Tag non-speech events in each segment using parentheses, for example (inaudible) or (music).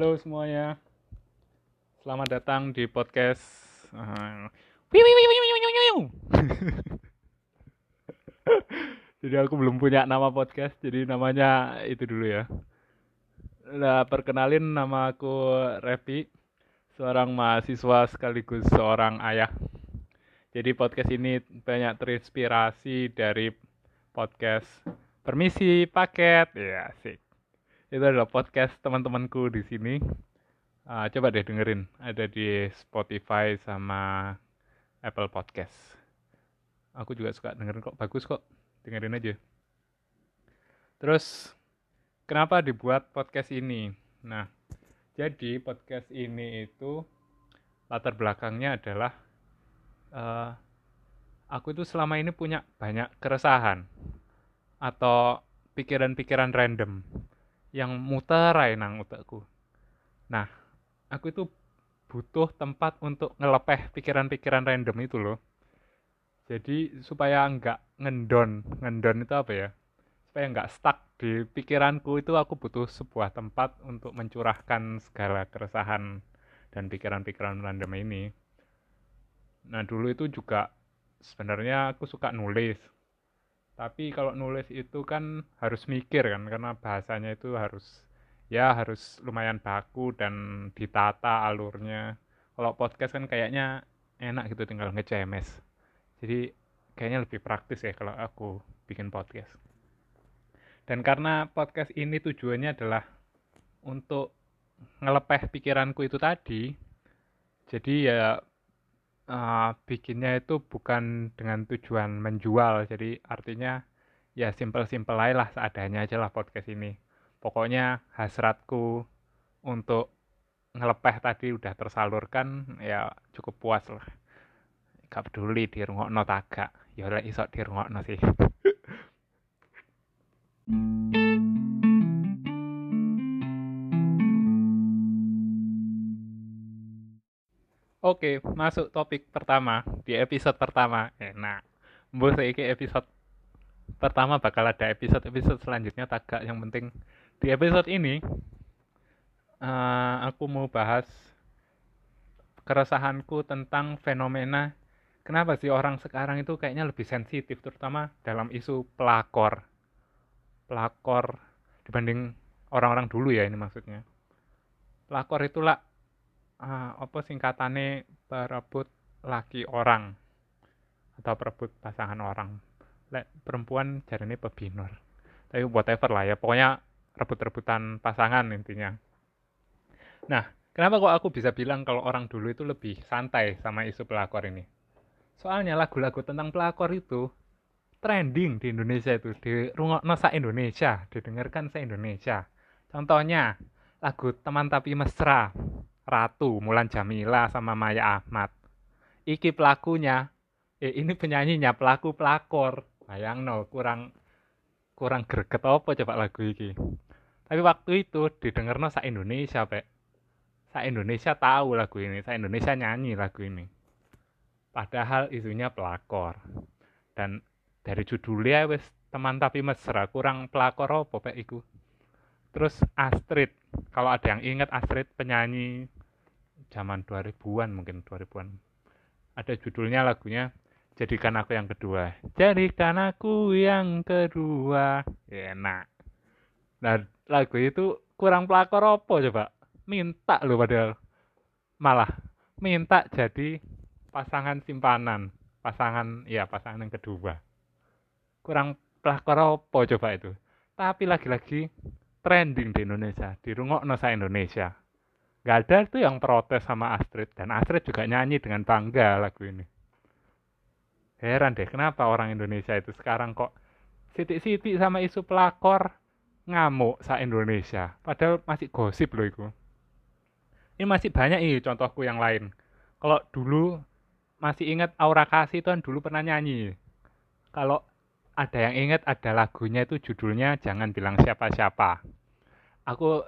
Halo semuanya. Selamat datang di podcast. jadi aku belum punya nama podcast, jadi namanya itu dulu ya. Nah, perkenalin nama aku Repi, seorang mahasiswa sekaligus seorang ayah. Jadi podcast ini banyak terinspirasi dari podcast Permisi Paket. Ya, asik. Itu adalah podcast teman-temanku di sini. Uh, coba deh dengerin, ada di Spotify sama Apple Podcast. Aku juga suka dengerin kok, bagus kok, dengerin aja. Terus, kenapa dibuat podcast ini? Nah, jadi podcast ini itu latar belakangnya adalah uh, aku itu selama ini punya banyak keresahan atau pikiran-pikiran random yang muter aja nang otakku. Nah, aku itu butuh tempat untuk ngelepeh pikiran-pikiran random itu loh. Jadi supaya nggak ngendon, ngendon itu apa ya? Supaya nggak stuck di pikiranku itu aku butuh sebuah tempat untuk mencurahkan segala keresahan dan pikiran-pikiran random ini. Nah dulu itu juga sebenarnya aku suka nulis. Tapi kalau nulis itu kan harus mikir kan karena bahasanya itu harus ya harus lumayan baku dan ditata alurnya. Kalau podcast kan kayaknya enak gitu tinggal nge-CMS. Jadi kayaknya lebih praktis ya kalau aku bikin podcast. Dan karena podcast ini tujuannya adalah untuk ngelepeh pikiranku itu tadi, jadi ya uh, bikinnya itu bukan dengan tujuan menjual. Jadi artinya ya simpel-simpel aja lah seadanya aja lah podcast ini. Pokoknya hasratku untuk ngelepeh tadi udah tersalurkan ya cukup puas lah. Gak peduli di no tagak. Ya oleh isok di no sih (laughs) Oke, masuk topik pertama di episode pertama. Enak. Mbok saiki episode pertama bakal ada episode-episode selanjutnya tagak yang penting di episode ini uh, aku mau bahas keresahanku tentang fenomena kenapa sih orang sekarang itu kayaknya lebih sensitif terutama dalam isu pelakor pelakor dibanding orang-orang dulu ya ini maksudnya pelakor itulah uh, apa singkatane perebut laki orang atau perebut pasangan orang. Lek perempuan jarene pebinor. Tapi whatever lah ya pokoknya rebut-rebutan pasangan intinya. Nah kenapa kok aku bisa bilang kalau orang dulu itu lebih santai sama isu pelakor ini? Soalnya lagu-lagu tentang pelakor itu trending di Indonesia itu di rungokno sa Indonesia didengarkan sa Indonesia. Contohnya lagu teman tapi mesra Ratu, Mulan Jamila sama Maya Ahmad. Iki pelakunya, eh ini penyanyinya pelaku pelakor. Bayang no, kurang kurang greget apa coba lagu iki. Tapi waktu itu didengar no sa Indonesia, Pak. Sa Indonesia tahu lagu ini, sa Indonesia nyanyi lagu ini. Padahal isunya pelakor. Dan dari judulnya wes teman tapi mesra, kurang pelakor apa Pak iku. Terus Astrid, kalau ada yang ingat Astrid penyanyi zaman 2000-an mungkin 2000-an. Ada judulnya lagunya Jadikan aku yang kedua. Jadikan aku yang kedua. Enak. Nah, lagu itu kurang pelakor apa coba? Minta loh padahal. Malah minta jadi pasangan simpanan. Pasangan, ya pasangan yang kedua. Kurang pelakor apa coba itu? Tapi lagi-lagi trending di Indonesia. Di rungok Nosa Indonesia Gak ada tuh yang protes sama Astrid. Dan Astrid juga nyanyi dengan bangga lagu ini. Heran deh kenapa orang Indonesia itu sekarang kok sitik-sitik sama isu pelakor? Ngamuk sa Indonesia. Padahal masih gosip loh itu. Ini masih banyak ini contohku yang lain. Kalau dulu masih ingat Aura Kasih itu kan dulu pernah nyanyi. Kalau ada yang ingat ada lagunya itu judulnya Jangan Bilang Siapa-Siapa. Aku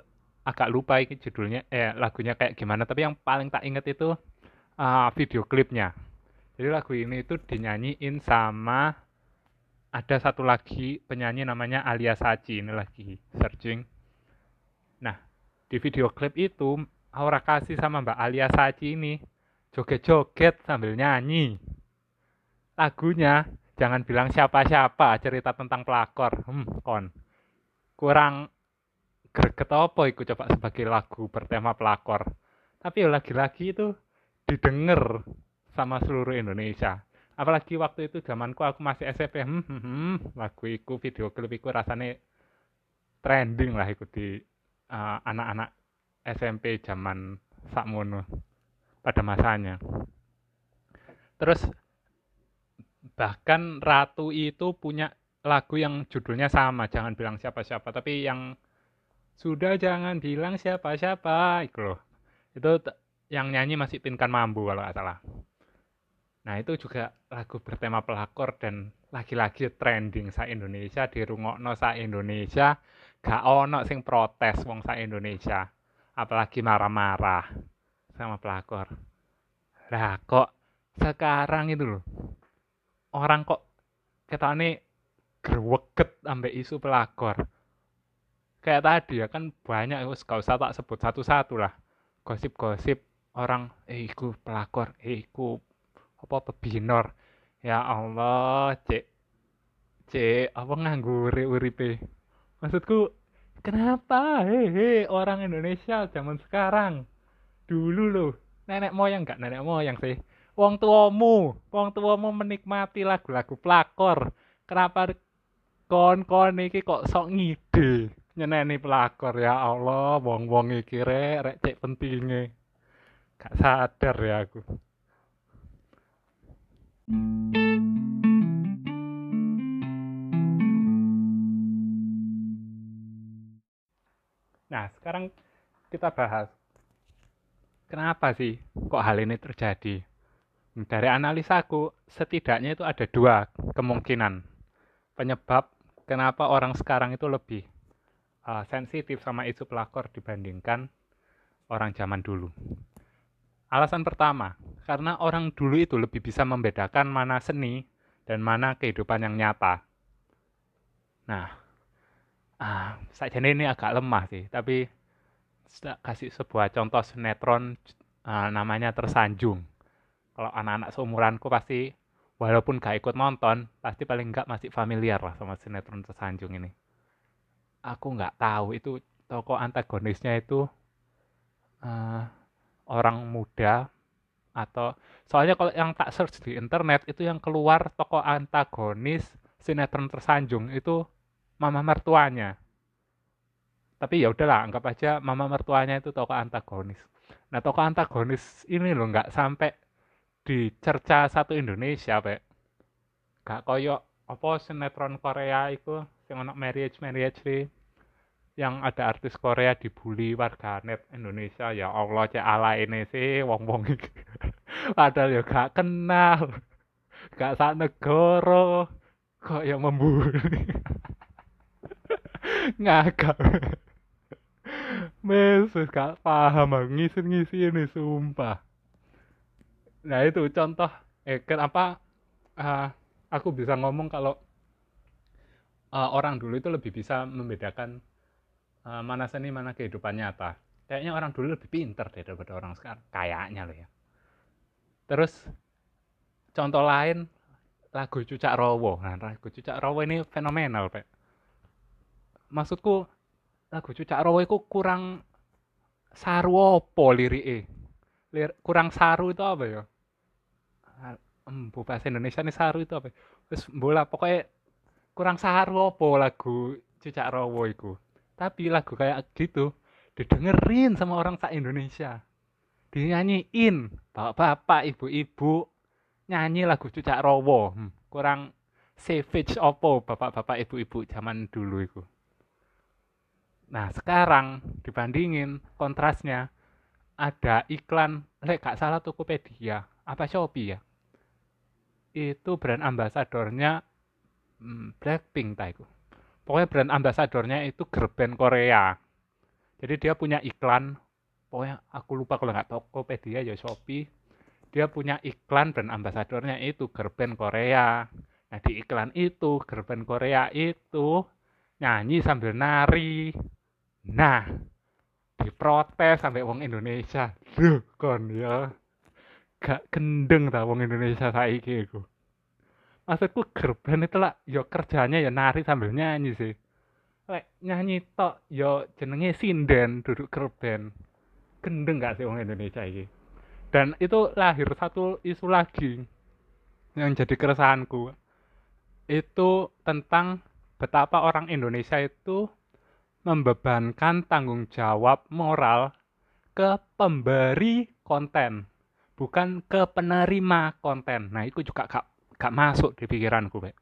agak lupa ini judulnya eh lagunya kayak gimana tapi yang paling tak inget itu uh, video klipnya jadi lagu ini itu dinyanyiin sama ada satu lagi penyanyi namanya Alia Sachi ini lagi searching nah di video klip itu Aura Kasih sama Mbak Alia Saci ini joget-joget sambil nyanyi. Lagunya jangan bilang siapa-siapa cerita tentang pelakor. Hmm, kon. Kurang greget apa iku coba sebagai lagu bertema pelakor. Tapi lagi-lagi itu didengar sama seluruh Indonesia. Apalagi waktu itu zamanku aku masih SMP, hmm, hmm, hmm, lagu iku video klip iku rasanya trending lah ikut di uh, anak-anak SMP zaman sakmono pada masanya. Terus bahkan Ratu itu punya lagu yang judulnya sama, jangan bilang siapa-siapa, tapi yang sudah jangan bilang siapa-siapa itu loh. Itu yang nyanyi masih Pinkan Mambu kalau nggak salah. Nah itu juga lagu bertema pelakor dan lagi-lagi trending sa Indonesia di rungokno sa Indonesia gak ono sing protes wong sa Indonesia apalagi marah-marah sama pelakor lah kok sekarang itu loh orang kok kita ini gerweket ambek isu pelakor kayak tadi ya kan banyak gak usah tak sebut satu-satu lah. Gosip-gosip orang eh iku pelakor eh iku apa pebinor. Ya Allah cek cek apa nganggure uripe maksudku kenapa? Hehe orang Indonesia zaman sekarang. Dulu loh nenek moyang nggak nenek moyang sih. Wong tuamu wong tuamu menikmati lagu-lagu pelakor. Kenapa kon kon iki kok sok ngide nyeneni pelakor ya Allah wong wong iki rek rek cek pentingnya gak sadar ya aku. Nah, sekarang kita bahas kenapa sih kok hal ini terjadi. Dari analisaku, setidaknya itu ada dua kemungkinan. Penyebab kenapa orang sekarang itu lebih uh, sensitif sama isu pelakor dibandingkan orang zaman dulu. Alasan pertama, karena orang dulu itu lebih bisa membedakan mana seni dan mana kehidupan yang nyata. Nah, ah saja ini agak lemah sih tapi kasih sebuah contoh sinetron uh, namanya tersanjung kalau anak-anak seumuranku pasti walaupun gak ikut nonton pasti paling enggak masih familiar lah sama sinetron tersanjung ini aku nggak tahu. Itu tokoh antagonisnya itu uh, orang muda atau soalnya kalau yang tak search di internet itu yang keluar tokoh antagonis sinetron tersanjung itu mama mertuanya. Tapi ya udahlah anggap aja mama mertuanya itu tokoh antagonis. Nah tokoh antagonis ini loh nggak sampai dicerca satu Indonesia pak. Gak koyo apa sinetron Korea itu yang anak marriage marriage sih. Yang ada artis Korea dibully warganet Indonesia. Ya Allah cek ala ini sih wong wong (laughs) padahal ya gak kenal. Gak saat negara. Kok yang membuli? (laughs) Ngakak mesus gak paham. Aku ngisi-ngisi ini sumpah. Nah itu contoh. Eh kenapa uh, aku bisa ngomong kalau uh, orang dulu itu lebih bisa membedakan uh, mana seni mana kehidupan nyata. Kayaknya orang dulu lebih pinter deh daripada orang sekarang. Kayaknya loh ya. Terus contoh lain lagu Cucak Rowo. Nah lagu Cucak Rowo ini fenomenal pak. Maksudku lagu Cucak Rowo itu kurang saru apa lirike? Lir, kurang saru itu apa ya? Hmm, bahasa Indonesia nih saru itu apa terus bola pokoknya kurang saru apa lagu Cucak Rowo itu tapi lagu kayak gitu didengerin sama orang tak Indonesia. Dinyanyiin bapak-bapak ibu-ibu nyanyi lagu Cucak Rowo hmm, kurang savage opo bapak-bapak ibu-ibu zaman dulu itu Nah, sekarang dibandingin kontrasnya ada iklan, lek gak salah Tokopedia, apa Shopee ya? Itu brand ambasadornya hmm, Blackpink tak. Pokoknya brand ambasadornya itu gerben Korea. Jadi dia punya iklan, pokoknya aku lupa kalau nggak Tokopedia ya Shopee. Dia punya iklan brand ambasadornya itu gerben Korea. Nah di iklan itu gerben Korea itu nyanyi sambil nari Nah, diprotes sampai wong Indonesia duh kon ya gak gendeng ta wong Indonesia saiki iku maksudku gerben itu lah yo kerjanya ya nari sambil nyanyi sih. Lek nyanyi tok yo jenenge sinden duduk gerben gendeng gak sih wong Indonesia ini dan itu lahir satu isu lagi yang jadi keresahanku. Itu tentang betapa orang Indonesia itu membebankan tanggung jawab moral ke pemberi konten, bukan ke penerima konten. Nah, itu juga gak, gak masuk di pikiranku, Pak.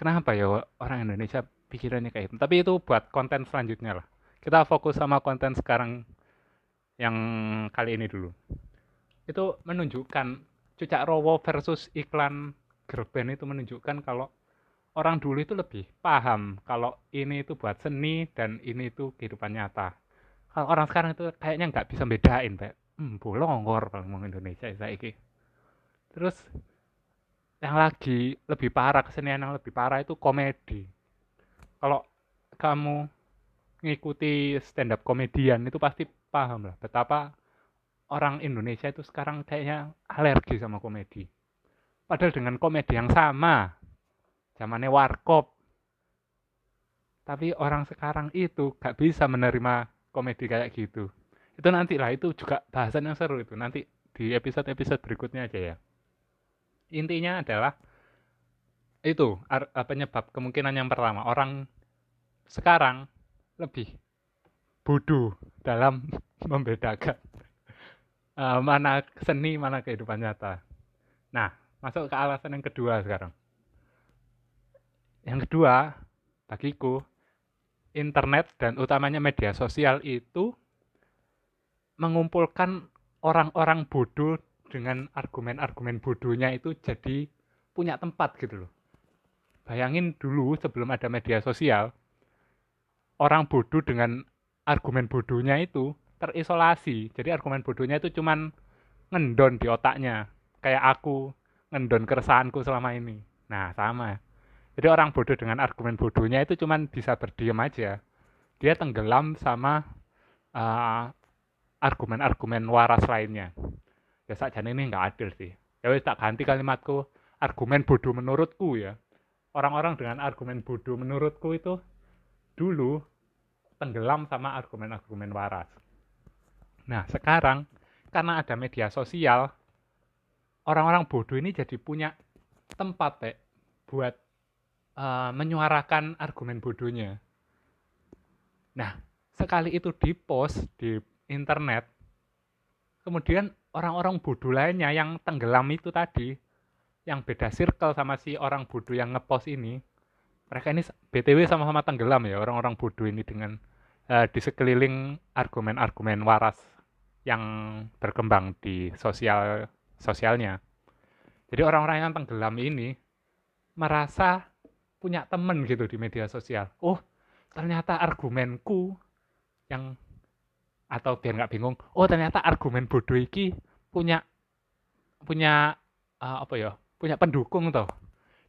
Kenapa ya orang Indonesia pikirannya kayak itu? Tapi itu buat konten selanjutnya lah. Kita fokus sama konten sekarang yang kali ini dulu. Itu menunjukkan Cucak Rowo versus iklan Gerben itu menunjukkan kalau orang dulu itu lebih paham kalau ini itu buat seni dan ini itu kehidupan nyata. Kalau orang sekarang itu kayaknya nggak bisa bedain, Pak. Hmm, bolongor kalau ngomong Indonesia saya ini. Terus yang lagi lebih parah kesenian yang lebih parah itu komedi. Kalau kamu ngikuti stand up komedian itu pasti paham lah betapa orang Indonesia itu sekarang kayaknya alergi sama komedi. Padahal dengan komedi yang sama, zamannya warkop. Tapi orang sekarang itu gak bisa menerima komedi kayak gitu. Itu nanti lah, itu juga bahasan yang seru itu. Nanti di episode-episode berikutnya aja ya. Intinya adalah itu penyebab kemungkinan yang pertama orang sekarang lebih bodoh dalam (laughs) membedakan uh, mana seni mana kehidupan nyata. Nah, masuk ke alasan yang kedua sekarang. Yang kedua, bagiku, internet dan utamanya media sosial itu mengumpulkan orang-orang bodoh dengan argumen-argumen bodohnya itu jadi punya tempat gitu loh. Bayangin dulu sebelum ada media sosial, orang bodoh dengan argumen bodohnya itu terisolasi. Jadi argumen bodohnya itu cuman ngendon di otaknya. Kayak aku ngendon keresahanku selama ini. Nah, sama jadi orang bodoh dengan argumen bodohnya itu cuma bisa berdiam aja. Dia tenggelam sama argumen argumen-argumen waras lainnya. Ya ini nggak adil sih. Ya wis tak ganti kalimatku argumen bodoh menurutku ya. Orang-orang dengan argumen bodoh menurutku itu dulu tenggelam sama argumen-argumen waras. Nah, sekarang karena ada media sosial, orang-orang bodoh ini jadi punya tempat, Pak, buat uh, menyuarakan argumen bodohnya. Nah, sekali itu di post di internet, kemudian orang-orang bodoh lainnya yang tenggelam itu tadi, yang beda circle sama si orang bodoh yang ngepost ini, mereka ini btw sama-sama tenggelam ya orang-orang bodoh ini dengan uh, di sekeliling argumen-argumen waras yang berkembang di sosial sosialnya. Jadi orang-orang yang tenggelam ini merasa punya temen gitu di media sosial. Oh, ternyata argumenku yang atau biar nggak bingung, oh ternyata argumen bodoh iki punya punya uh, apa ya? Punya pendukung toh.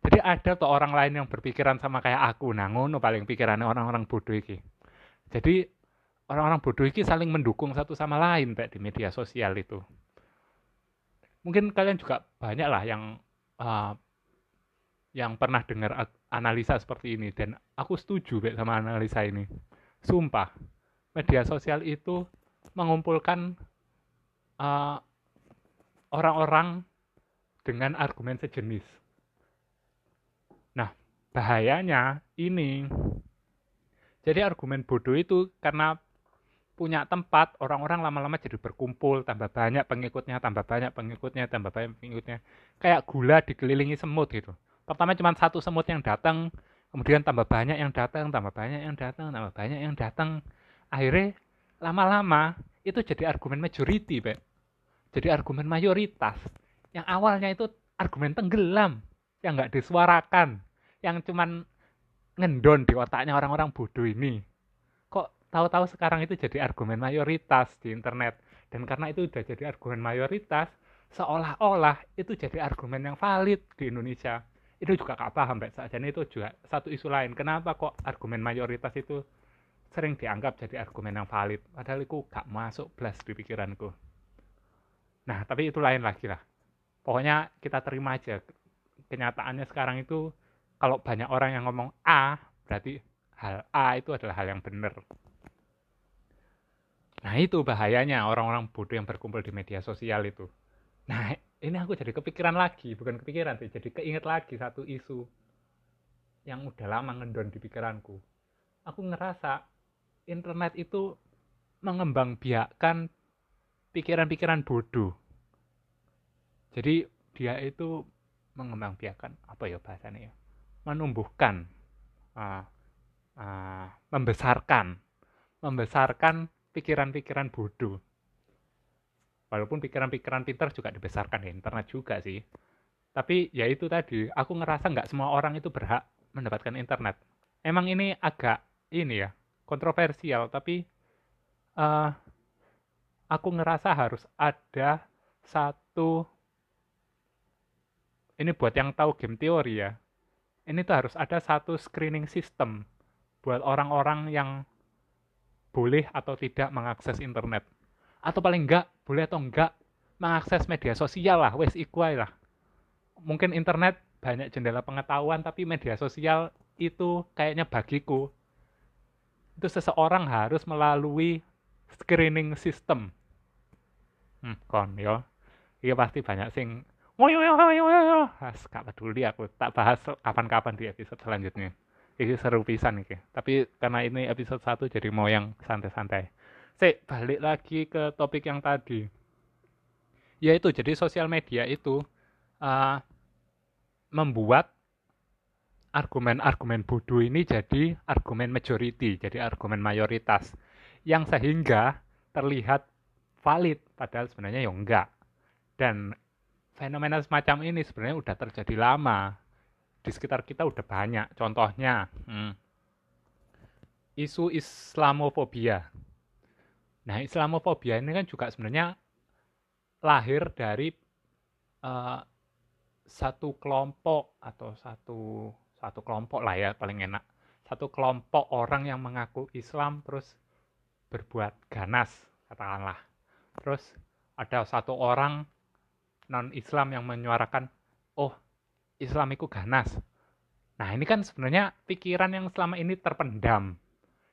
Jadi ada tuh orang lain yang berpikiran sama kayak aku. Ngono paling pikirannya orang-orang bodoh iki. Jadi orang-orang bodoh iki saling mendukung satu sama lain Pak di media sosial itu. Mungkin kalian juga banyak lah yang uh, yang pernah dengar analisa seperti ini dan aku setuju Be, sama analisa ini. Sumpah, media sosial itu mengumpulkan eh, orang-orang dengan argumen sejenis. Nah, bahayanya ini. Jadi argumen bodoh itu karena punya tempat, orang-orang lama-lama jadi berkumpul, tambah banyak pengikutnya, tambah banyak pengikutnya, tambah banyak pengikutnya. Kayak gula dikelilingi semut gitu pertama cuma satu semut yang datang kemudian tambah banyak yang datang tambah banyak yang datang tambah banyak yang datang akhirnya lama-lama itu jadi argumen majority Pak. jadi argumen mayoritas. Yang awalnya itu argumen tenggelam yang nggak disuarakan yang cuman ngendon di otaknya orang-orang bodoh ini. Kok tahu-tahu sekarang itu jadi argumen mayoritas di internet? Dan karena itu udah jadi argumen mayoritas seolah-olah itu jadi argumen yang valid di Indonesia. Itu juga gak paham Mbak saja itu juga satu isu lain. Kenapa kok argumen mayoritas itu sering dianggap jadi argumen yang valid padahal itu gak masuk belas di pikiranku. Nah tapi itu lain lagi lah. Pokoknya kita terima aja kenyataannya sekarang itu kalau banyak orang yang ngomong A berarti hal A itu adalah hal yang benar. Nah itu bahayanya orang-orang bodoh yang berkumpul di media sosial itu. Nah ini aku jadi kepikiran lagi bukan kepikiran sih jadi keinget lagi satu isu yang udah lama ngendon di pikiranku. Aku ngerasa internet itu mengembangbiakkan pikiran-pikiran bodoh. Jadi dia itu mengembangbiakkan apa ya bahasanya ya? Menumbuhkan, uh, uh, membesarkan, membesarkan pikiran-pikiran bodoh. Walaupun pikiran-pikiran pintar juga dibesarkan di internet juga sih. Tapi ya itu tadi, aku ngerasa nggak semua orang itu berhak mendapatkan internet. Emang ini agak ini ya, kontroversial tapi uh, aku ngerasa harus ada satu ini buat yang tahu game teori ya ini tuh harus ada satu screening system buat orang-orang yang boleh atau tidak mengakses internet. Atau paling enggak boleh atau enggak mengakses media sosial lah wes equal lah. Mungkin internet banyak jendela pengetahuan tapi media sosial itu kayaknya bagiku itu seseorang harus melalui screening system. Hmm, kon yo. Iya pasti banyak sing woyo yo yo yo. Has gak peduli aku. Tak bahas kapan-kapan di episode selanjutnya. Ini seru pisan nih. Tapi karena ini episode 1 jadi mau yang santai-santai. Sik, balik lagi ke topik yang tadi. Ya itu, jadi sosial media itu uh, membuat argumen-argumen bodoh ini jadi argumen majority, jadi argumen mayoritas. Yang sehingga terlihat valid, padahal sebenarnya ya enggak. Dan fenomena semacam ini sebenarnya udah terjadi lama. Di sekitar kita udah banyak. Contohnya, hmm, isu Islamofobia. Nah, Islamofobia ini kan juga sebenarnya lahir dari uh, satu kelompok atau satu satu kelompok lah ya paling enak. Satu kelompok orang yang mengaku Islam terus berbuat ganas katakanlah. Terus ada satu orang non Islam yang menyuarakan oh Islam itu ganas. Nah ini kan sebenarnya pikiran yang selama ini terpendam.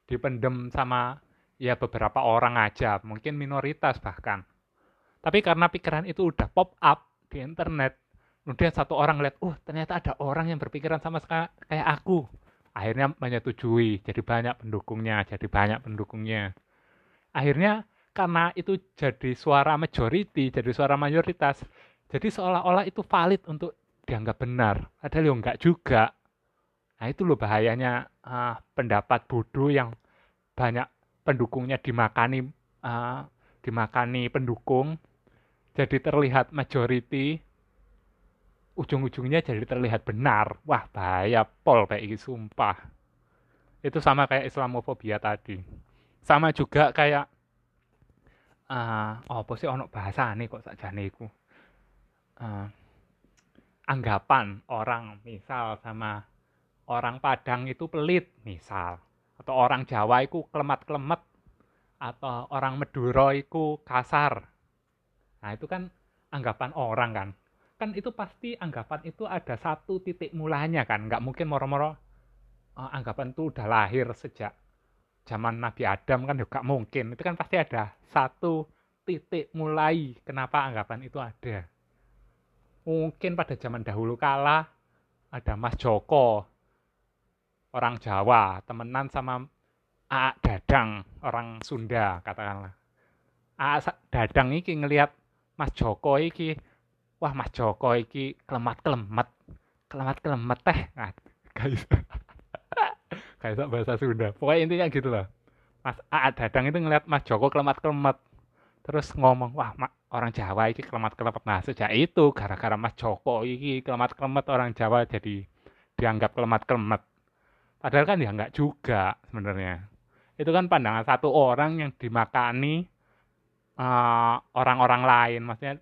Dipendam sama ya beberapa orang aja mungkin minoritas bahkan. Tapi karena pikiran itu udah pop up di internet kemudian satu orang lihat uh ternyata ada orang yang berpikiran sama kayak aku. Akhirnya menyetujui jadi banyak pendukungnya jadi banyak pendukungnya. Akhirnya karena itu jadi suara majority jadi suara mayoritas jadi seolah-olah itu valid untuk dianggap benar. Padahal ya enggak juga. Nah itu loh bahayanya uh, pendapat bodoh yang banyak pendukungnya dimakani uh, dimakani pendukung. Jadi terlihat majority ujung-ujungnya jadi terlihat benar. Wah, bahaya pol kayak sumpah. Itu sama kayak Islamofobia tadi. Sama juga kayak uh, apa sih ono bahasa nih kok sakjane iku. Uh, anggapan orang misal sama orang Padang itu pelit misal atau orang Jawa itu kelemat-kelemet atau orang Madura itu kasar. Nah, itu kan anggapan orang kan kan itu pasti anggapan itu ada satu titik mulanya kan. Nggak mungkin moro-moro uh, anggapan itu udah lahir sejak zaman Nabi Adam kan juga mungkin. Itu kan pasti ada satu titik mulai kenapa anggapan itu ada. Mungkin pada zaman dahulu kala ada Mas Joko orang Jawa temenan sama A Dadang orang Sunda katakanlah. A Dadang ini ngelihat Mas Joko ini wah Mas Joko iki kelemat-kelemet kelemat-kelemet teh nah (laughs) guys kayak (laughs) bahasa Sunda. Pokoknya intinya gitu loh. Mas A Dadang itu ngeliat Mas Joko kelemat-kelemet terus ngomong wah ma, orang Jawa iki kelemat-kelemet nah sejak itu gara-gara Mas Joko iki kelemat-kelemet orang Jawa jadi dianggap kelemat-kelemet padahal kan ya enggak juga sebenarnya. Itu kan pandangan satu orang yang dimakani eh, orang-orang uh, lain. Maksudnya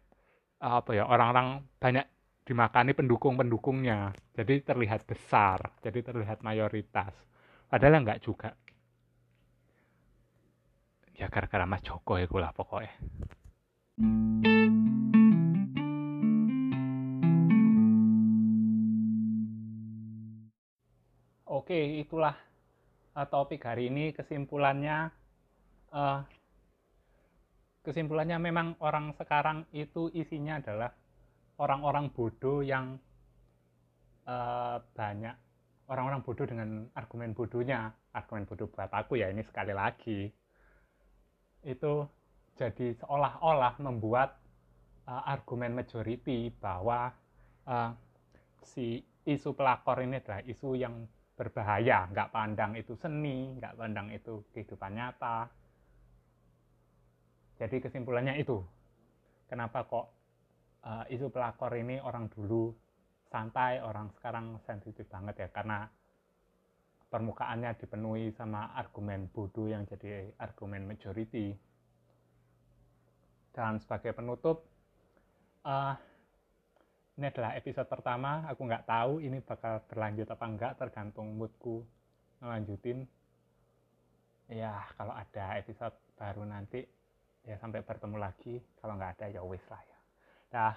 apa ya orang-orang banyak dimakani pendukung-pendukungnya. Jadi terlihat besar jadi terlihat mayoritas. Padahal enggak juga. Ya gara-gara Mas Joko ya lah pokoknya. Oke itulah uh, topik hari ini. Kesimpulannya uh, kesimpulannya memang orang sekarang itu isinya adalah orang-orang bodoh yang uh, banyak orang-orang bodoh dengan argumen bodohnya. Argumen bodoh buat aku ya ini sekali lagi. Itu jadi seolah-olah membuat uh, argumen majority bahwa uh, si isu pelakor ini adalah isu yang berbahaya, nggak pandang itu seni, nggak pandang itu kehidupan nyata. Jadi kesimpulannya itu, kenapa kok uh, isu pelakor ini orang dulu santai, orang sekarang sensitif banget ya, karena permukaannya dipenuhi sama argumen bodoh yang jadi argumen majority. Dan sebagai penutup, uh, ini adalah episode pertama. Aku nggak tahu ini bakal berlanjut apa enggak tergantung moodku ngelanjutin. Ya kalau ada episode baru nanti ya sampai bertemu lagi. Kalau nggak ada ya wis lah ya. Dah